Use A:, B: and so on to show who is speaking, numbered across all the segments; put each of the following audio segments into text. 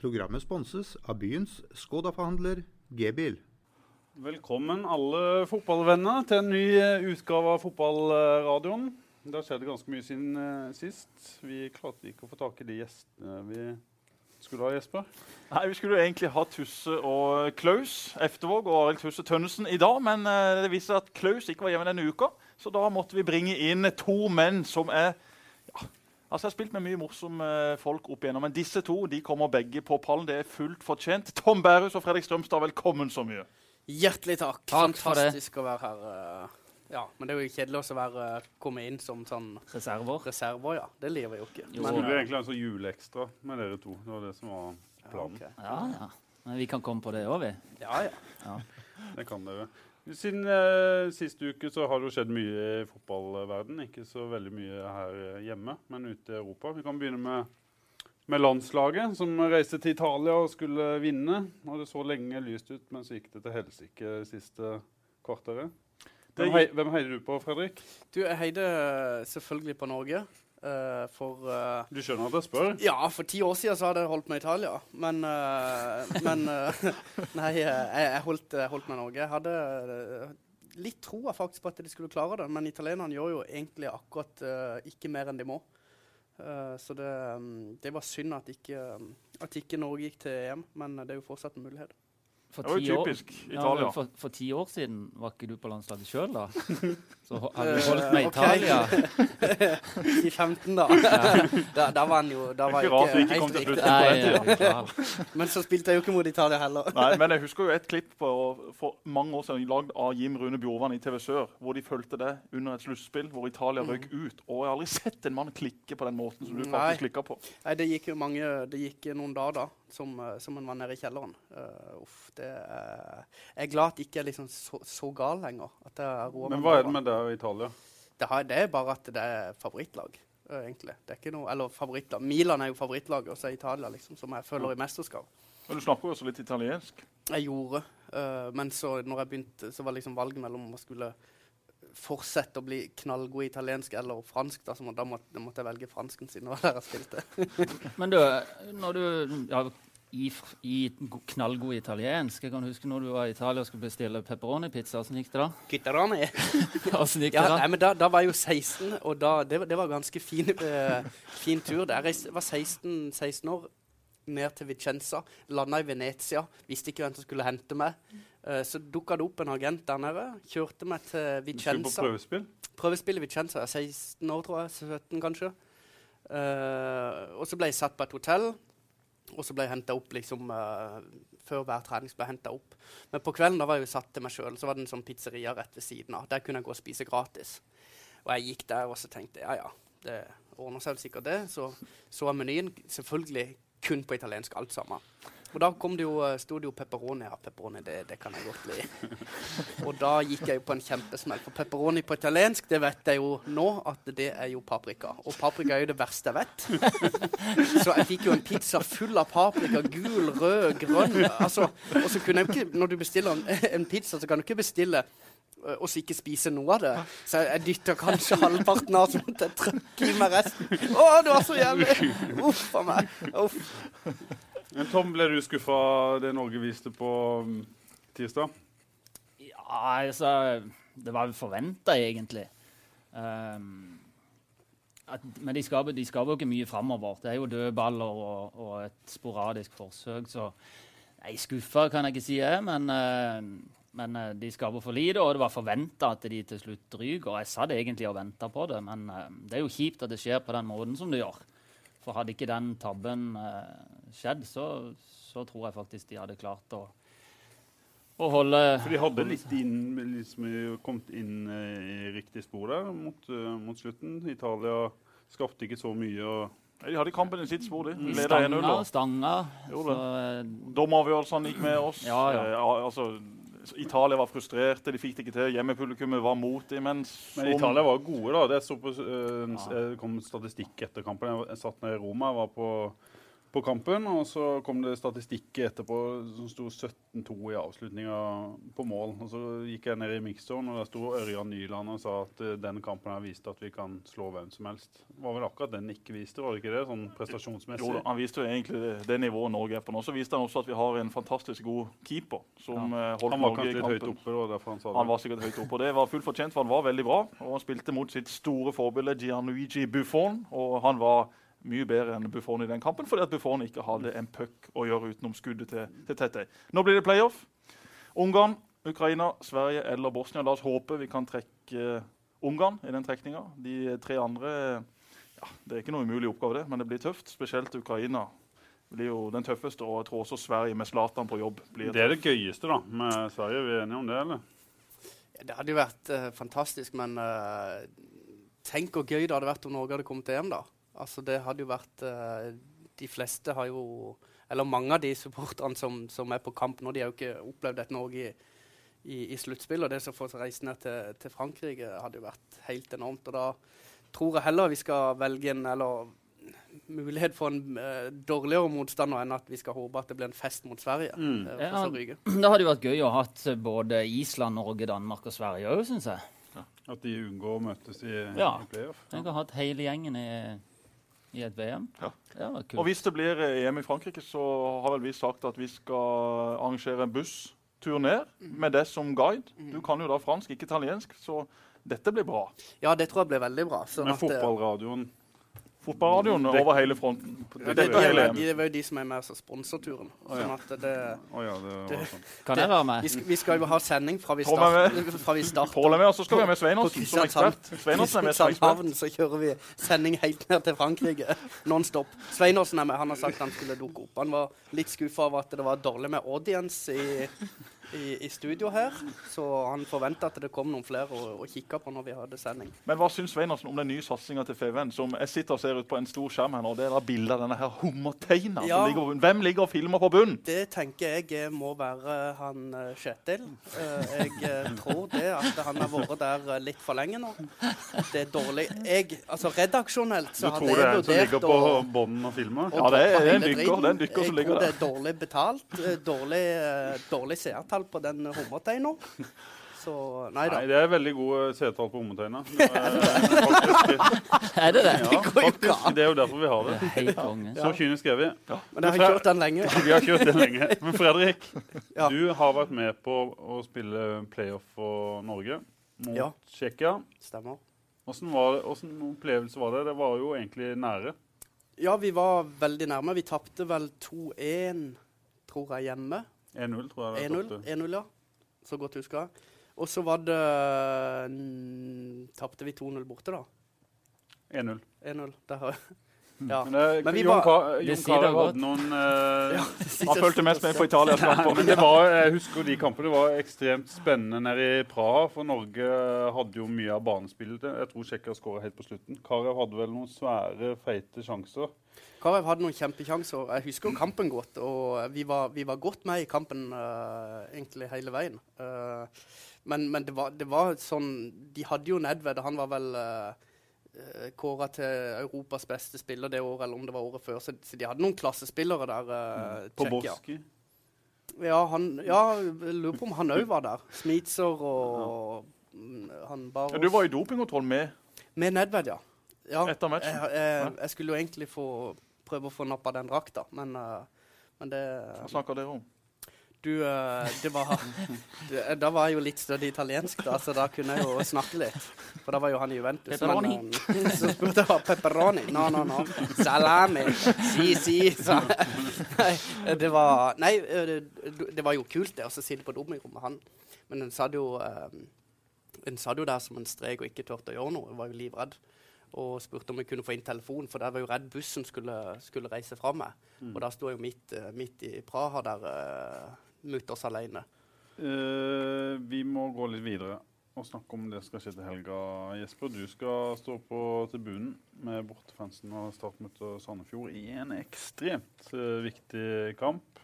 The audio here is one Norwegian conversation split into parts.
A: Programmet sponses av byens Skoda-forhandler G-bil.
B: Velkommen alle fotballvenner til en ny eh, utgave av Fotballradioen. Det har skjedd ganske mye siden eh, sist. Vi klarte ikke å få tak i de gjestene vi skulle ha, Jesper.
C: Nei, Vi skulle jo egentlig ha Tusse og Klaus Eftervåg og Arild Tusse Tønnesen i dag, men eh, det viste seg at Klaus ikke var hjemme denne uka, så da måtte vi bringe inn to menn som er Altså, Jeg har spilt med mye morsomme folk opp igjennom, men disse to de kommer begge på pallen. Det er fullt fortjent. Tom Bærus og Fredrik Strømstad, velkommen så mye.
D: Hjertelig takk.
E: Takk.
D: Fantastisk å være her. eh, Ja, Men det er jo kjedelig å være, komme inn som sånn
E: Reserver.
D: reserver, ja. Det liker vi jo ikke.
E: Jo.
B: Vi
D: det
B: skulle egentlig en sånn juleekstra med dere to. Det var det som var
D: ja,
B: planen.
E: Ja, ja. Men vi kan komme på det òg, vi.
D: ja, ja.
B: Det kan dere. Siden eh, sist uke så har det jo skjedd mye i fotballverden. Ikke så veldig mye her hjemme, men ute i Europa. Vi kan begynne med, med landslaget, som reiste til Italia og skulle vinne. Og det så lenge lyst ut, men så gikk det til helsike siste kvarteret. Hvem, hei, hvem heier du på, Fredrik?
D: Du, jeg heide selvfølgelig på Norge. Eh, for eh,
B: Du skjønner at jeg spør?
D: Ja, for ti år siden så hadde jeg holdt med Italia. Men, uh, men Nei, jeg, jeg holdt, holdt, meg med Norge. Jeg hadde litt troa faktisk på at de skulle klare det, men italienerne gjør jo egentlig akkurat ikke mer enn de må. Så det, um, det var synd at ikke, at ikke Norge gikk til EM, men det er jo fortsatt en mulighet.
E: For
C: Det var jo
E: ti år-
C: Italia.
E: Ja, for, for ti år siden var ikke du på landslaget sjøl, da? Så hadde
D: Eh,
E: du holdt med
D: ok.
E: Italia?
D: I 15, da. da, da var han jo da var
C: Ikke rart vi ikke kom til
D: riktig.
C: slutt. På den
D: Men så spilte jeg jo ikke mot Italia heller.
C: Nei, men jeg husker jo et klipp på, for mange år siden lagd av Jim Rune Bjorvann i TV Sør, hvor de fulgte det under et sluttspill hvor Italia røyk ut. Og jeg har aldri sett en mann klikke på den måten som du
D: Nei.
C: faktisk klikka på.
D: Nei, det gikk jo mange Det gikk noen dager da som, eh, som en var nede i kjelleren. Uh, uff, det er Jeg er glad at jeg ikke er liksom så, så gal lenger.
B: Men hva er det med det i Italia?
D: det, har, det er bare at det er favorittlag, Uh, egentlig. Det er ikke noe Eller favorittlag. Milan er jo favorittlaget, og så er Italia liksom som jeg følger i mesterskap.
C: Og du snakker jo også litt italiensk.
D: Jeg gjorde. Uh, men så når jeg begynte, så var liksom valget mellom om jeg skulle fortsette å bli knallgod i italiensk eller fransk. Da, så må, da, måtte, da måtte jeg velge fransken siden det var der jeg spilte.
E: Men du, når du ja, i, i knallgod italiensk Jeg kan huske når du var i Italia og skulle bestille pepperoni-pizza. Åssen gikk det da?
D: Guitterani.
E: Hvordan gikk
D: Ja,
E: det da?
D: nei, men da, da var jeg jo 16, og da, det, var- det var ganske fin, uh, fin tur. Der. Jeg var 16, 16 år, ned til Vicenza. Landa i Venezia. Visste ikke hvem som skulle hente meg. Uh, så dukka det opp en agent der nede. Kjørte meg til
B: Du skulle på
D: Vicenza.
B: prøvespill?
D: Prøvespill i Vicenza. Jeg er 16 år, tror jeg. 17, kanskje. Uh, og så ble jeg satt på et hotell. Og så ble jeg henta opp liksom uh, Før hver trening ble jeg opp. Men på kvelden da var jeg jo satt til meg sjøl. Så var det en sånn pizzeria rett ved siden av. Der kunne jeg gå og spise gratis. Og jeg gikk der og så tenkte ja ja, det ordner seg vel sikkert det. Så så jeg menyen. Selvfølgelig kun på italiensk alt sammen. Og da kom det jo, eh, sto det jo pepperoni. Ja, pepperoni, det, det kan jeg godt li. Og da gikk jeg jo på en kjempesmell. For pepperoni på italiensk, det vet jeg jo nå at det er jo paprika. Og paprika er jo det verste jeg vet. Så jeg fikk jo en pizza full av paprika. Gul, rød, grønn. Altså, og så kunne jeg ikke, når du bestiller en, en pizza, så kan du ikke bestille og så ikke spise noe av det. Så jeg, jeg dytta kanskje halvparten av, sånn at jeg trykke i meg resten. Å, det var så jævlig! Uff a meg. Uff.
B: Men Tom, ble du skuffa det Norge viste på um, tirsdag?
E: Ja, altså Det var forventa, egentlig. Um, at, men de skaper, jo ikke mye framover. Det er jo dødballer og, og et sporadisk forsøk, så Nei, skuffa kan jeg ikke si jeg, men, uh, men de skaper for lite, og det var forventa at de til slutt ryker. Og jeg satt egentlig og venta på det, men uh, det er jo kjipt at det skjer på den måten som det gjør. For hadde ikke den tabben eh, skjedd, så, så tror jeg faktisk de hadde klart å, holde
B: For de hadde litt inn, liksom, kommet inn eh, i riktig spor der mot, uh, mot slutten. Italia skapte ikke så mye. og
C: De hadde kampen i sitt spor, de.
E: De
C: Leda 1-0.
E: stanga, Så,
C: Dommeravgjørelsene gikk med oss.
E: Ja, ja.
C: Eh, altså, Italia var frustrerte, de fikk det ikke til. Hjemmepublikummet var mot dem. Men, som...
B: Men Italia var gode, da. Det så på, uh, kom statistikk etter kampen. Jeg, satt nede i Roma. Jeg var på på kampen. Og så kom det statistikk etterpå som sto 17-2 i avslutninga på mål. Og så gikk jeg ned i mixzone, og der sto Ørjan Nyland og sa at eh, den kampen her viste at vi kan slå hvem som helst. Det var vel akkurat den ikke viste, var det ikke det? Sånn prestasjonsmessig.
C: Jo Han viste jo egentlig det, det nivået Norge er på nå. Så viste han også at vi har en fantastisk god keeper. som ja. holdt
B: Han var
C: Norge
B: kanskje
C: i
B: litt høyt oppe, da, derfor han sa det.
C: Han var sikkert høyt oppe, og det var fullt fortjent, for han var veldig bra. Og han spilte mot sitt store forbilde Gianluigi Buffon, og han var mye bedre enn Buffon i den kampen, fordi at Buffon ikke hadde en puck å gjøre utenom skuddet til, til Tete. Nå blir det playoff. Ungarn, Ukraina, Sverige eller Bosnia. La oss håpe vi kan trekke eh, Ungarn i den trekninga. De tre andre ja, Det er ikke noe umulig oppgave, det, men det blir tøft. Spesielt Ukraina blir jo den tøffeste, og jeg tror også Sverige med Zlatan på jobb blir
B: Det er det gøyeste da, med Sverige. Vi er enige om det, eller?
D: Ja, det hadde jo vært uh, fantastisk, men uh, tenk hvor gøy det hadde vært om Norge hadde kommet til EM, da. Altså, det hadde jo vært uh, De fleste har jo Eller mange av de supporterne som, som er på kamp nå, de har jo ikke opplevd dette Norge i, i, i sluttspill. Og det som får reise ned til, til Frankrike, hadde jo vært helt enormt. Og da tror jeg heller vi skal velge en eller mulighet for en uh, dårligere motstander enn at vi skal håpe at det blir en fest mot Sverige.
B: Mm.
D: eh,
E: Ja. Det hadde jo vært gøy å ha hatt både Island, Norge, Danmark og Sverige òg, syns jeg.
B: At de unngår å møtes i,
E: Ja.
B: i playoff.
E: Ja. Jeg har hatt hele gjengen i, i et VM.
C: Ja.
E: ja
C: Og hvis det blir eh, EM i Frankrike, så har vel vi sagt at vi skal arrangere en busstur ned med det som guide. Du kan jo da fransk, ikke italiensk, så dette blir bra.
D: Ja, det tror jeg blir veldig bra. Sånn
B: Med
D: eh,
B: fotballradioen.
C: Fotballradioen over hele fronten.
D: Ja, det,
C: Dette
D: de, de, det var jo de som er med på sponser turen. Sånn at det,
B: Å ja, det sånn.
E: Kan jeg være med?
D: vi, skal, vi skal jo ha sending fra vi starter. Fra vi starter.
C: Pål er med, og så skal vi ha med
D: Sveinåsen
C: Sveinersen som ekspert. Sveinersen er med som ekspert.
D: Så kjører vi sending helt ned til Frankrike. Non-stop. Sveinersen er med. Han har sagt han skulle dukke opp. Han var litt skuffa over at det var dårlig med audience i, i, i studio her. Så han forventa at det kom noen flere å, og kikke på når vi hadde sending.
C: Men hva syns Sveinersen om den nye satsinga til FVN, som jeg sitter og ser ut på en stor skjerm her nå? Det er da bilde av denne her hummerteina
D: Ja.
C: som ligger på bunnen. Hvem ligger og filmer på bunnen?
D: Det tenker jeg eh, må være han eh, Kjetil. Eh, Jeg tror det at han har vært der litt for lenge nå. Det er dårlig. Jeg, altså Redaksjonelt
B: Du
D: så hadde
B: tror det er en som ligger på
D: å
B: bånden og filmer?
D: å
C: Ja, det er- det er en dykker, det er en dykker som ligger
D: Jeg tror
C: der.
D: det er dårlig betalt. Dårlig, dårlig seertall på den hummerteina. Så nei da.
B: Nei, det er veldig gode seertall på hummerteina. Er
E: det det?
B: Ja, faktisk. Det er jo derfor vi har det.
E: Helt konge.
B: Så kynisk er vi.
D: Men jeg har kjørt den lenge.
B: Vi har kjørt den lenge. Men Fredrik,
D: Ja.
B: du har vært med på å spille playoff for Norge mot
D: Ja.
B: Tsjekkia.
D: Stemmer.
B: Hvordan var det- hvordan opplevelse var det? Det var jo egentlig nære.
D: Ja, vi var veldig nærme. Vi tapte vel 2-1, tror jeg, hjemme.
B: 1-0, tror jeg. det
D: 1-0,
B: tapte.
D: 1-0, ja. Så godt jeg. Og så var det mm, Tapte vi 2-0 borte, da.
B: 1-0.
D: 1-0. Der har Ja.
B: Men, det,
D: Men vi
B: Jon,
D: var-
B: Ka Jon Carew hadde noen uh,
D: Ja,
C: Han fulgte mest med på Italias kamper.
B: Men det var, jeg husker de kampene. Det var ekstremt spennende nede i Praha. For Norge hadde jo mye av banespillet. Jeg tror Tsjekkia skåra helt på slutten. Karev hadde vel noen svære, feite sjanser.
D: Karev hadde noen kjempekjanser. Jeg husker jo kampen godt, og vi var, vi var godt med i kampen uh, egentlig hele veien. Uh, men men det, var, det var sånn De hadde jo Nedved, og han var vel uh, kåra til Europas beste spiller det året, eller om det var året før. Så, så de hadde noen klassespillere der. Uh,
B: På Boski?
D: Ja, han, ja, jeg lurer på om han òg var der. Smitser og ja. han Baros.
C: Ja, du var i dopingkontroll med
D: Med Nedved, ja. ja.
C: etter matchen.
D: Jeg, jeg, jeg skulle jo egentlig få prøve å få nappa den drakta, men, uh, men det
C: Hva snakker dere om?
D: Du, uh, det var det, Da var jeg jo litt stødig italiensk, da, så da kunne jeg jo snakke litt. For da var jo han i Juventus.
E: Pepperoni.
D: Men, um, så spurte jeg pepperoni. No, no, no. Salami. Si, si. Så. Nei, det var Nei, det, var jo kult, det, å sitte på dopingrommet med han. Men en satt jo um, en satt jo der som en strek og ikke turte å gjøre noe. Jeg var jo livredd. Og spurte om jeg kunne få inn telefon, for der var jo redd bussen skulle, skulle reise fra meg. Og da sto jeg jo midt, eh, midt i Praha der uh, oss alene.
B: Uh, vi må gå litt videre og snakke om det som skal skje til helga. Jesper, du skal stå på tribunen med bortefansen og startmøte Sandefjord i en ekstremt uh, viktig kamp.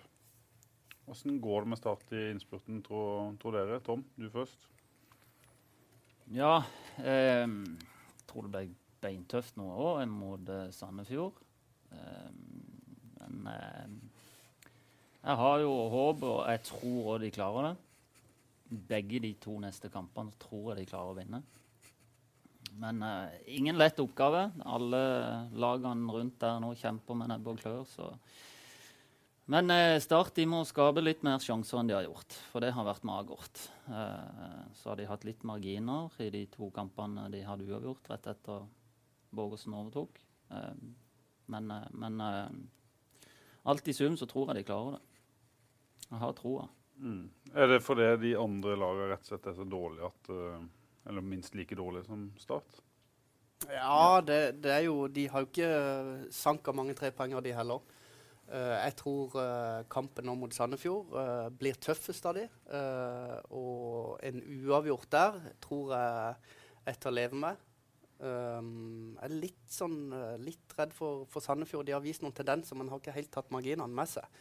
B: Hvordan går det med start i innspurten, tror, tror dere? Tom, du først.
E: Ja, eh, tror det ble beintøft nå òg mot eh, Sandefjord. Eh, men Men eh, jeg har jo håp, og jeg tror òg de klarer det. Begge de to neste kampene tror jeg de klarer å vinne. Men uh, ingen lett oppgave. Alle lagene rundt der nå kjemper med nebb og klør. Så. Men uh, Start de må skape litt mer sjanser enn de har gjort, for det har vært magert. Uh, så har de hatt litt marginer i de to kampene de hadde uavgjort rett etter Borgersen overtok. Eh, men, eh, men eh, alt i sum så tror jeg de klarer det. Jeg har troa.
B: Mm. Er det fordi de andre lagene rett og slett er så dårlige at eh, Eller minst like dårlige som Start?
D: Ja, det, det er jo De har jo ikke sanka mange trepoenger, de heller. Uh, jeg tror uh, kampen nå mot Sandefjord uh, blir tøffest av de. Eh, og en uavgjort der tror jeg er til å leve med. Um, jeg er litt, sånn, litt redd for, for Sandefjord. De har vist noen tendenser, men har ikke helt tatt marginene med seg.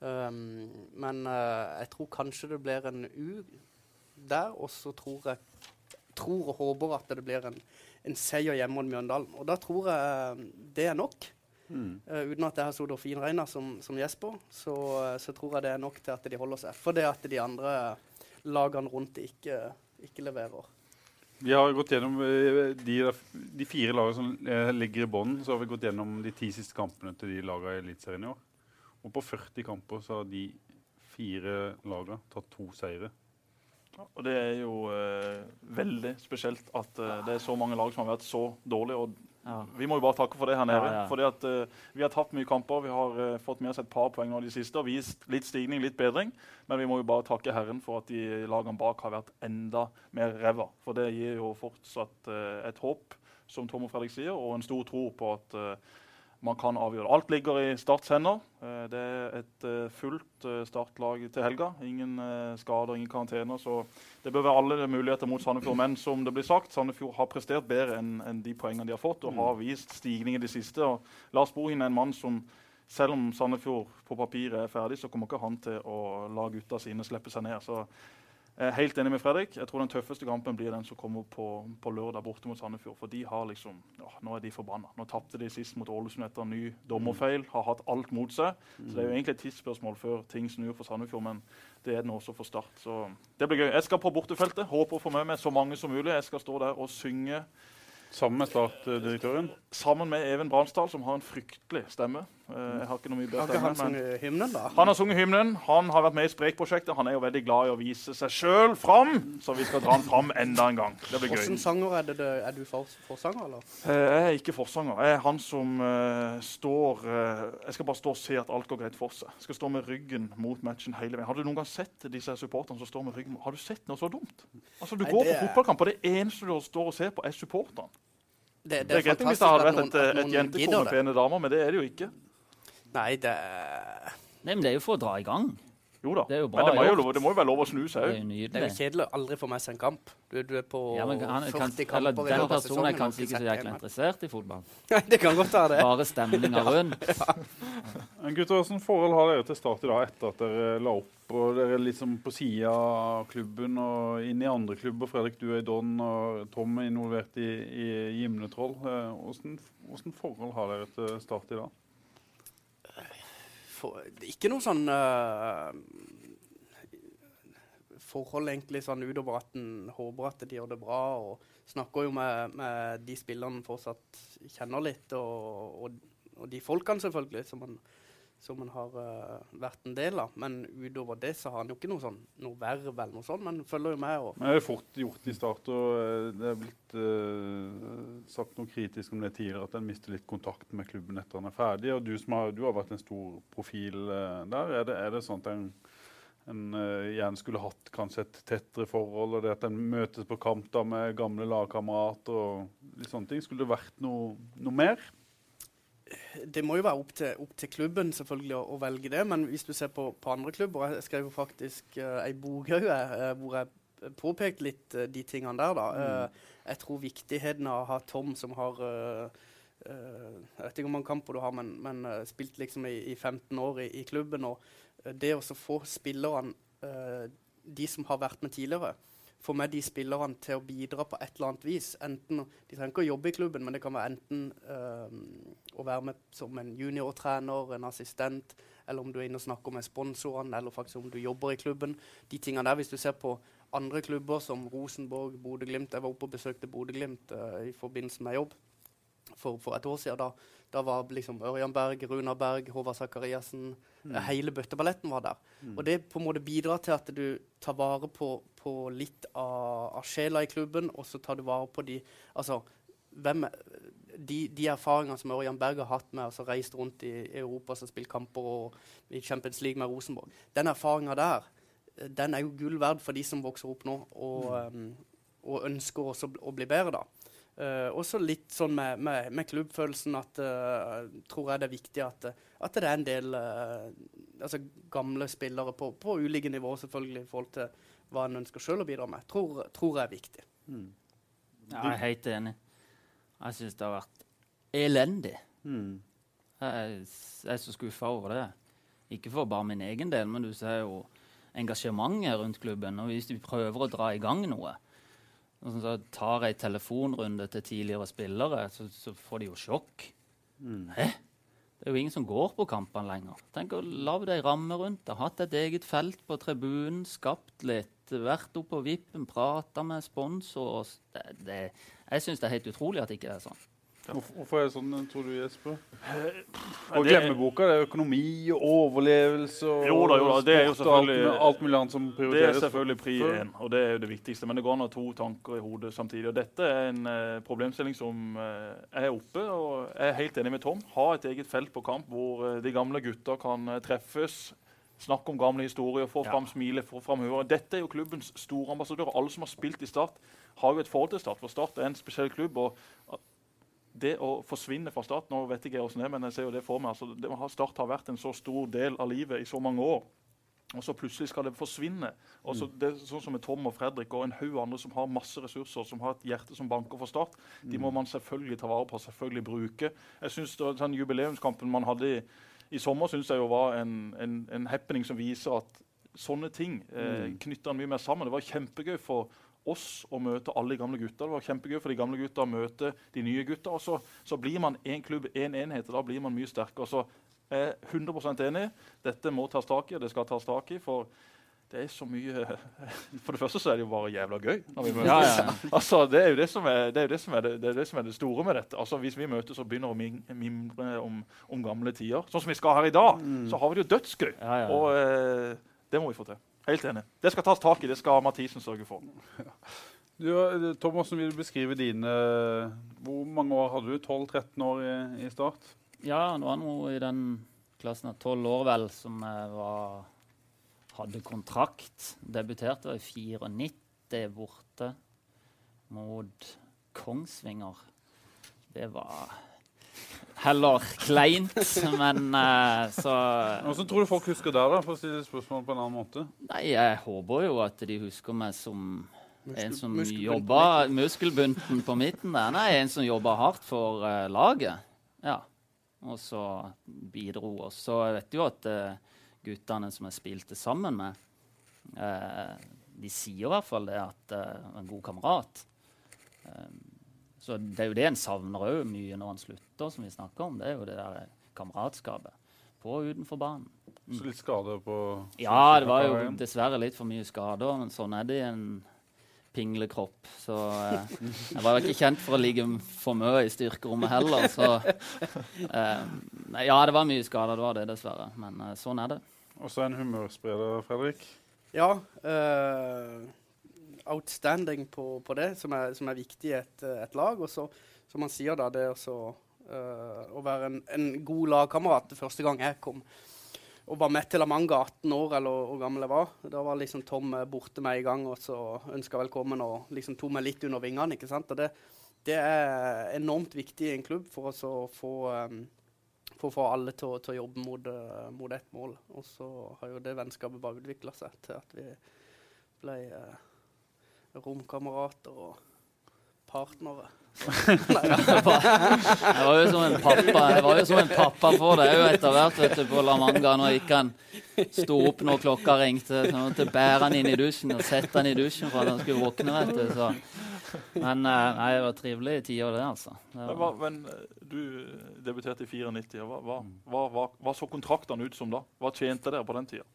D: Um, men uh, jeg tror kanskje det blir en U der, og så tror jeg tror og håper at det blir en, en seier hjemme mot Mjøndalen. Og da tror jeg det er nok.
B: Mm.
D: Uh, uten at jeg har sittet og finregna som, som Jesper, så, eh, så tror jeg det er nok til at de holder seg. For det at de andre lagene rundt ikke, ikke leverer.
B: Vi har gått gjennom eh, de, de fire lagene som eh, ligger i bånn. Så har vi gått gjennom de ti siste kampene til de lagene i Eliteserien i år. Og på 40 kamper så har de fire lagene tatt to seire.
C: Og det er jo eh, veldig spesielt at eh, det er så mange lag som har vært så dårlige. og
E: Ja.
C: Vi må jo bare takke for det her nede.
E: Ja, ja.
C: Fordi at eh, Vi har tapt mye kamper. Vi har eh, fått med oss et par poeng nå de siste og vist litt stigning, litt bedring. Men vi må jo bare takke Herren for at de lagene bak har vært enda mer ræva. For det gir jo fortsatt eh, et håp, som Tom og Fredrik sier, og en stor tro på at eh, man kan avgjøre. Alt ligger i Starts hender. Eh, Det er et eh, fullt eh, startlag til helga. Ingen skader, ingen karantener. Så det bør være alle muligheter mot Sandefjord. Men som det blir sagt, Sandefjord har prestert bedre enn de poengene de har fått, og har vist stigning i det siste. Og Lars Bohin er en mann som selv om Sandefjord på papiret er ferdig, så kommer ikke han til å la gutta sine slippe seg ned. Så helt enig med Fredrik. Jeg tror den tøffeste kampen blir den som kommer på, på lørdag borte mot Sandefjord. For de har liksom ja, Nå er de forbanna. Nå tapte de sist mot Ålesund etter en ny dommerfeil. Har hatt alt mot seg. Så det er jo egentlig et tidsspørsmål før ting snur for Sandefjord. Men det er den også for Start. Så det blir gøy. Jeg skal på bortefeltet. Håper å få med meg så mange som mulig. Jeg skal stå der og synge
B: Sammen med Start-direktøren.
C: sammen med Even Bransdal, som har en fryktelig stemme. Eh, Jeg har ikke noe mye bedre stemme.
D: han
C: men-
D: sunget hymnen, da?
C: Han har sunget hymnen, han har vært med i Sprekprosjektet. Han er jo veldig glad i å vise seg sjøl fram, så vi skal dra han fram enda en gang. Det blir gøy.
D: sanger er det? det er du for, forsanger, eller?
C: Eh, Jeg er ikke forsanger. Jeg er han som uh, står uh, Jeg skal bare stå og se at alt går greit for seg. Jeg skal stå med ryggen mot matchen hele veien. Har du noen gang sett disse supporterne som står med ryggen Har du sett noe så dumt? Altså, Du
D: Nei,
C: går
D: det
C: på
D: er-
C: fotballkamp, og det eneste du står og ser på, er supporterne.
D: Det,
C: Det er greit hvis det hadde vært et, et jentekor med pene damer, men det er det jo ikke.
D: Nei, det
E: Nei, men det er jo for å dra i gang.
C: Jo da.
E: Det er jo bra
C: men det må jo, lov- det må jo være lov å snu seg
E: Det
C: òg.
E: jo
D: det er jo kjedelig å aldri få med seg en kamp. Du, du er på
E: Ja, men han,
D: 40
E: kan,
D: kamper
E: eller, den
D: av
E: personen er kanskje ikke så jækla interessert i fotball.
D: Det kan godt være det.
E: Bare stemninga rundt.
B: Men Gutter, Hvilket forhold har dere til Start i dag etter at dere la opp? og Dere er liksom på sida av klubben og inn i andre klubber. Fredrik, du er i Don, og Tom er involvert i, i Gimletroll. Eh, Hvordan, hvordan forhold har dere til Start i dag?
D: For, ikke noe sånn uh, forhold egentlig sånn utover at en håper at de gjør det bra. og Snakker jo med, med de spillerne en fortsatt kjenner litt, og, og, og de folkene selvfølgelig, som man, som han har uh, vært en del av. Men utover det så har han jo ikke noe sånn noe verv eller noe sånt, men følger jo med. og
B: Det er fort gjort i Start, og eh, det er blitt uh, sagt noe kritisk om det tidligere, at en mister litt kontakt med klubben etter han er ferdig. og Du, som har, du har vært en stor profil uh, der. Er det, er det sånn at en, en gjerne skulle hatt kanskje et tettere forhold, og det at en møtes på kamp da med gamle lagkamerater og litt sånne ting? Skulle det vært noe, noe mer?
D: Det må jo være opp til, opp til klubben selvfølgelig å, å velge det, men hvis du ser på, på andre klubber Jeg skrev jo faktisk uh, ei bok òg uh, hvor jeg påpekte litt uh, de tingene der. da. Eh, jeg tror viktigheten av å ha Tom som har eh, eh, Jeg vet ikke hvor mange kamper du har, men, men eh, spilt liksom i, i 15 år i, i klubben. Og eh, det å få spillerne, eh, de som har vært med tidligere, få med de spillerne til å bidra på et eller annet vis. Enten, de trenger ikke å jobbe i klubben, men det kan være enten eh, å være med som en juniortrener, en assistent, eller om du er inne og snakker med sponsorene, eller faktisk om du jobber i klubben. De tingene der, Hvis du ser på andre klubber som Rosenborg, Bodø-Glimt Jeg var oppe og besøkte Bodø-Glimt uh, i forbindelse med jobb for, for, et år siden. Da, da var liksom Ørjan Berg, Runar Berg, Håvard Sakariassen mm. Hele bøtteballetten var der. Mm. Og det på en måte bidrar til at du tar vare på, på litt av, av sjela i klubben, og så tar du vare på de Altså, hvem, de, de erfaringene som Ørjan Berg har hatt med å altså, reist rundt i Europa og spilt kamper og i Champions League med Rosenborg, den erfaringa der den er jo gull verd for de som vokser opp nå og, um, og ønsker også å bli bedre. da. Uh, også litt sånn med, med, med klubbfølelsen at uh, tror jeg det er viktig at, at det er en del uh, altså gamle spillere på, på, ulike nivåer selvfølgelig i forhold til hva en ønsker sjøl å bidra med. Tror, tror jeg er viktig. Mm.
E: Ja, jeg er helt enig. Jeg syns det har vært elendig. Mm. Jeg, jeg, er så skuffa over det. Ikke for bare min egen del, men du ser jo engasjementet rundt klubben. Og hvis de prøver å dra i gang noe, og så tar ei telefonrunde til tidligere spillere, så, så får de jo sjokk. Mm. Hæ? Det er jo ingen som går på kampene lenger. Tenk å lage ei ramme rundt det. Hatt et eget felt på tribunen, skapt litt, vært oppe på vippen, prata med sponsor. Det, det, jeg syns det er helt utrolig at ikke det er sånn.
B: Hvorfor er det sånn, tror du, Jesper? Og glemmeboka det er økonomi og overlevelse og
C: jo da, jo da, det er jo selvfølgelig,
B: alt, alt mulig annet som prioriteres.
C: Det er selvfølgelig pri én, og det er jo det viktigste. Men det går an å ha to tanker i hodet samtidig. Og dette er en uh, problemstilling som uh, er oppe, og jeg er helt enig med Tom. Ha et eget felt på kamp hvor uh, de gamle gutta kan treffes. Snakke om gamle historier, få fram ja. smilet, få fram humøret. Dette er jo klubbens store ambassadører. Alle som har spilt i Start, har jo et forhold til Start. For Start er en spesiell klubb. og det å forsvinne fra Start Nå vet ikke jeg hvordan det er, men jeg ser jo det for meg. Altså, det, Start har vært en så stor del av livet i så mange år. Og så plutselig skal det forsvinne. Og så, det det, sånn som med Tom og Fredrik og en haug andre som har masse ressurser, som har et hjerte som banker for Start, de må mm. man selvfølgelig ta vare på selvfølgelig bruke. Jeg synes det, den Jubileumskampen man hadde i, i sommer, synes jeg jo var en, en, en happening som viser at sånne ting eh, knytter knytter mye mer sammen. Det var kjempegøy for oss å møte alle de gamle gutta. Det var kjempegøy for de gamle gutta å møte de nye gutta. Og så, så blir man én en klubb, én en enhet, og da blir man mye sterkere. Så jeg er 100% enig. Dette må tas tak i, og det skal tas tak i. for det er så mye For det første så er det jo bare jævla gøy. når vi møtes. Ja, ja. altså, det er jo det som er det, det, som er det, det, er det, som er det store med dette. Altså, Hvis vi møtes og begynner å mimre om, om, gamle tider, sånn som vi skal her i dag, mm. så har vi det jo dødsgøy. Ja, og eh, det må vi få til. Helt enig. Det skal tas tak i. Det skal Mathisen sørge for.
B: Du, Thomas, vil du beskrive dine Hvor mange år hadde du? 12-13 år i, i, Start?
E: Ja, det var noe i den klassen av 12 år, vel, som var, hadde kontrakt. Debuterte i 94 borte mot Kongsvinger. Det var heller kleint, men uh, så
B: Hvordan tror du folk husker deg, da, for å stille spørsmål på en annen måte?
E: Nei, Jeg håper jo at de husker meg som Muskel, en som jobber Muskelbunten på midten der. Nei, en som jobber hardt for uh, laget. Ja. Og så bidro oss. Så jeg vet jo at uh, guttene som jeg spilte sammen med, de sier i hvert fall det at eh, en god kamerat. Eh, så det er jo det en savner òg mye når en slutter, som vi snakker om. Det er jo det der kameratskapet på og utenfor banen.
B: Mm. Så litt skader på
E: Ja, det var jo dessverre litt for mye skader. Men sånn er det i en pinglekropp. Så eh, jeg var ikke kjent for å ligge for mye i styrkerommet heller. Så eh, ja, det var mye skader, det var det, dessverre. Men eh, sånn er det.
B: Og så en humørspreder, Fredrik.
D: Ja. Uh outstanding på, på det, som er, som er, viktig i et, et, lag. Og så, som han sier, da, det også, uh, å være en, en god lagkamerat første gang jeg kom og var med til Amanga, 18 år, eller hvor gammel jeg var. Da var liksom Tom borte med i gang og så ønska velkommen og liksom tok meg litt under vingene. ikke sant? Og det, det er enormt viktig i en klubb for å få, um, for å få alle til, til å jobbe mot, uh, mot ett mål. Og så har jo det vennskapet bare utvikla seg til at vi ble eh, romkamerater og partnere.
E: Jeg var jo som en pappa Jeg var jo som en pappa for deg etter hvert. vet du, På La Manga når jeg ikke han sto opp når klokka ringte. Så måtte bære han inn i dusjen og sette han i dusjen for at han skulle våkne. vet du, så. Men eh, nei, det var trivelige tiår, det, altså. Det var,
C: men eh, du debuterte i 94. Hva, hva, hva, hva, hva så kontraktene ut som da? Hva tjente dere på den tida?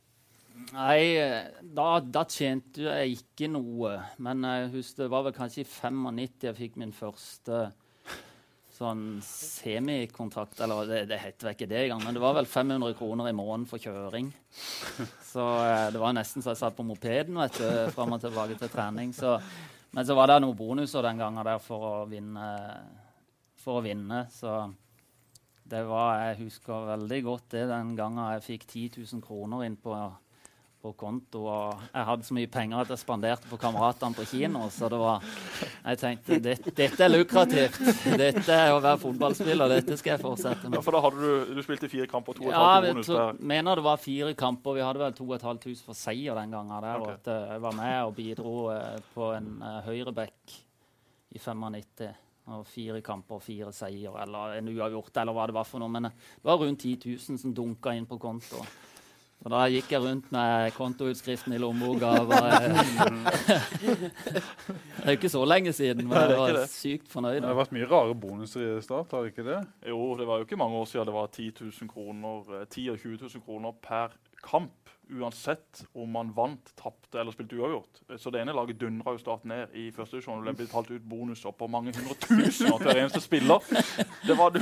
E: nei, eh, da, da tjente jeg ikke noe. Men jeg husker det var vel kanskje i 95 jeg fikk min første sånn semikontrakt. Eller det, det het vel ikke det engang, men det var vel 500 kroner i måneden for kjøring. Så det var nesten så jeg satt på mopeden vet du, fram og tilbake til trening. Så, men så var det noen bonuser den gangen der for å vinne. For å vinne. Så det var Jeg husker veldig godt det den gangen jeg fikk 10 000 kroner inn på, på konto. Og jeg hadde så mye penger at jeg spanderte på kameratene på kino. Så det var, jeg tenkte dette, dette er lukrativt. Dette er å være fotballspiller. Dette skal jeg fortsette
C: Ja,
E: med.
C: for da hadde du, du spilte fire kamper, to og et
E: Ja,
C: halvt
E: jeg
C: bonus
E: tror,
C: der.
E: mener det var fire kamper. Vi hadde vel 2500 for seier den gangen. der,
C: okay.
E: og at eh, Jeg var med og bidro eh, på en uh, høyreback i 95. Og fire kamper, og fire seier, eller en uavgjort, eller hva det var for noe. Men eh, det var rundt 10 000 som dunka inn på konto. Og da gikk jeg rundt med kontoutskriften i lommeboka. Det er jo ikke så lenge siden, men jeg var sykt fornøyd.
B: Det har vært mye rare bonuser i start, har det ikke det?
C: Jo, det var jo ikke mange år siden det var 10 000 kroner, eh, 10 og 20 000 kroner per kamp. Uansett om man vant, tapte eller spilte uavgjort. Så det ene laget dundra jo Start ned i første divisjon. og Det ble betalt ut bonuser på mange hundre tusener av hver eneste spiller. Det var du,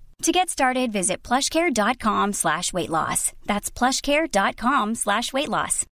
F: To get started, visit plushcare.com slash weight loss. That's plushcare.com slash weight loss.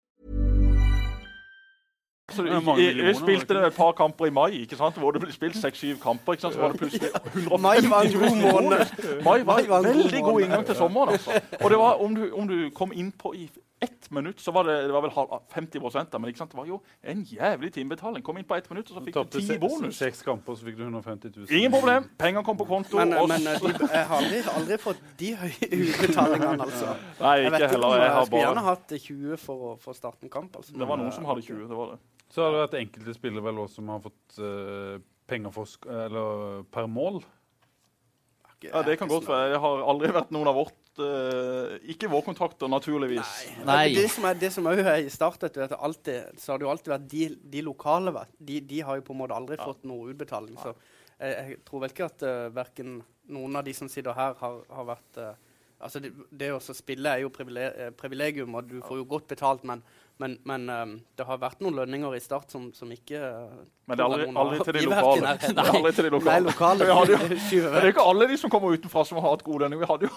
C: jeg, spilte et par kamper i mai, ikke sant? hvor det ble spilt seks-syv kamper. ikke sant? Så var det plutselig 150
D: Mai var en god måned.
C: Mai var en veldig god inngang til sommeren. altså. Og det var, om, du, om du kom inn på i ett minutt, så var det, det var vel halv- 50 da, men ikke sant? det var jo en jævlig timebetaling. Kom inn på ett minutt, og så fikk du ti bonus.
B: seks kamper, så fikk du 150 000.
C: Ingen problem. Pengene kom på konto.
D: Men,
C: og
D: men de, jeg har aldri, aldri fått de høye utbetalingene, altså.
C: Nei,
D: Jeg vet
C: ikke
D: ikke
C: heller. Jeg
D: jeg
C: har
D: skulle gjerne hatt 20 for å, få starte en kamp. Altså.
C: Det var noen som hadde 20. det var det.
B: Så har det vært enkelte spillere vel også som har fått uh, penger for, sk- eller, per mål.
C: Ja, Det kan godt være. Jeg har aldri vært noen av vårt eh, Ikke våre kontakter, naturligvis.
E: Nei.
D: Det som er det som er i startet, du, at alltid, så har det jo alltid vært de, de lokale. De, de har jo på en måte aldri fått noe utbetaling. Så jeg, jeg tror vel ikke at uh, verken noen av de som sitter her, har, har vært uh, Altså det, det å spille er jo eh, privilegium, og du får jo godt betalt, men, men, men um, det har vært noen lønninger i start som, som ikke uh,
C: Men det er aldri, aldri til de lokale.
D: Nei,
C: Det er aldri til de
D: Nei,
C: lokale.
D: lokale.
C: Vi hadde jo- det er ikke alle de som kommer utenfra som har hatt god lønning. Vi hadde jo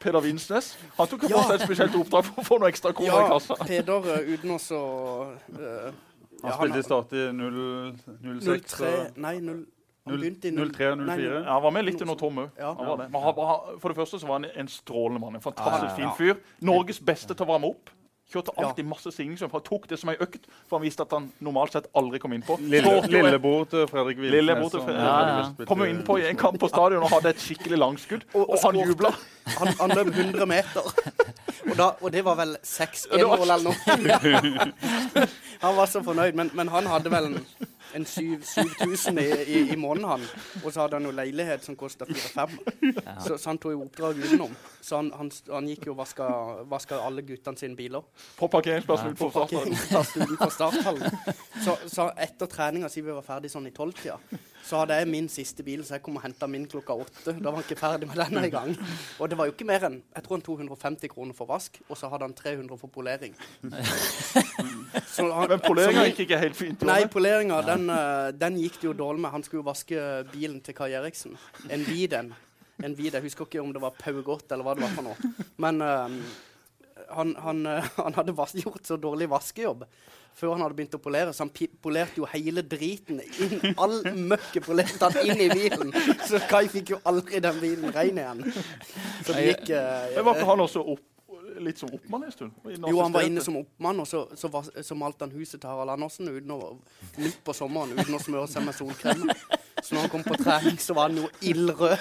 C: Peder Vinsnes. Han tok
D: Ja.
C: på seg et spesielt oppdrag for å få noe ekstra kroner i
D: Ja,
C: kassa.
D: Peder uh, uten å så uh,
B: Han spilte i Start i 0-6
D: Nei, 0 Han begynte i 0
B: 03 og
D: nei,
B: 04.
C: Ja, han var med litt under Tom òg.
D: Ja.
C: For det første så var han en strålende mann. En fantastisk
E: Ja, ja,
C: fin fyr. Norges beste til å varme opp. Kjørte
D: Ja.
C: alltid masse svingninger. Han tok det som ei økt, for han visste at han normalt sett aldri kom innpå.
B: Lille, lillebror til Fredrik Wilsnes.
C: Fredrik-
E: Ja, ja.
C: Kom jo innpå i en kamp på stadion og hadde et skikkelig langskudd.
D: Og-
C: Og
D: og
C: han jubla.
D: Han, han løp 100 meter. Og, da, og det var vel 6-1-mål eller noe. Han var så fornøyd, men, men han hadde vel en, en 7000 i, i, i måneden, han. Og så hadde han jo leilighet som kosta 4-5. Så, så han tok jo oppdrag utenom. Så han, han, han gikk jo og vaska, vaska alle guttene sine biler.
C: På parkeringsplassen
D: På
C: utenfor
D: starthallen. Så, så etter treninga, siden vi var ferdig sånn i tolvtida, så hadde jeg min siste bil, så jeg kom og henta min klokka åtte. Da var han ikke ferdig med den engang. gang. Og det var jo ikke mer enn jeg tror han 250 kroner for vask, og så hadde han 300 for polering. Så han-
C: Men poleringa gikk ikke helt fint.
D: Nei, poleringa den, eh, den gikk det jo dårlig med. Han skulle jo vaske bilen til Kai Eriksen. En vid en. En hvit, Jeg husker ikke om det var Pau Godt eller hva det var for noe. Men eh, han, han, eh, han hadde gjort så dårlig vaskejobb før han hadde begynt å polere, så han polerte jo hele driten inn. All møkket polerte han inn i bilen. Så Kai fikk jo aldri den bilen ren igjen. Så det gikk uh,
C: Men var ikke han også opp, litt som oppmann en stund?
D: Jo, han var inne som oppmann, og så, så, så malte han huset til Harald Andersen uten å, midt på sommeren uten å smøre seg med solkrem. Så når han kom på trening, så var han jo ildrød.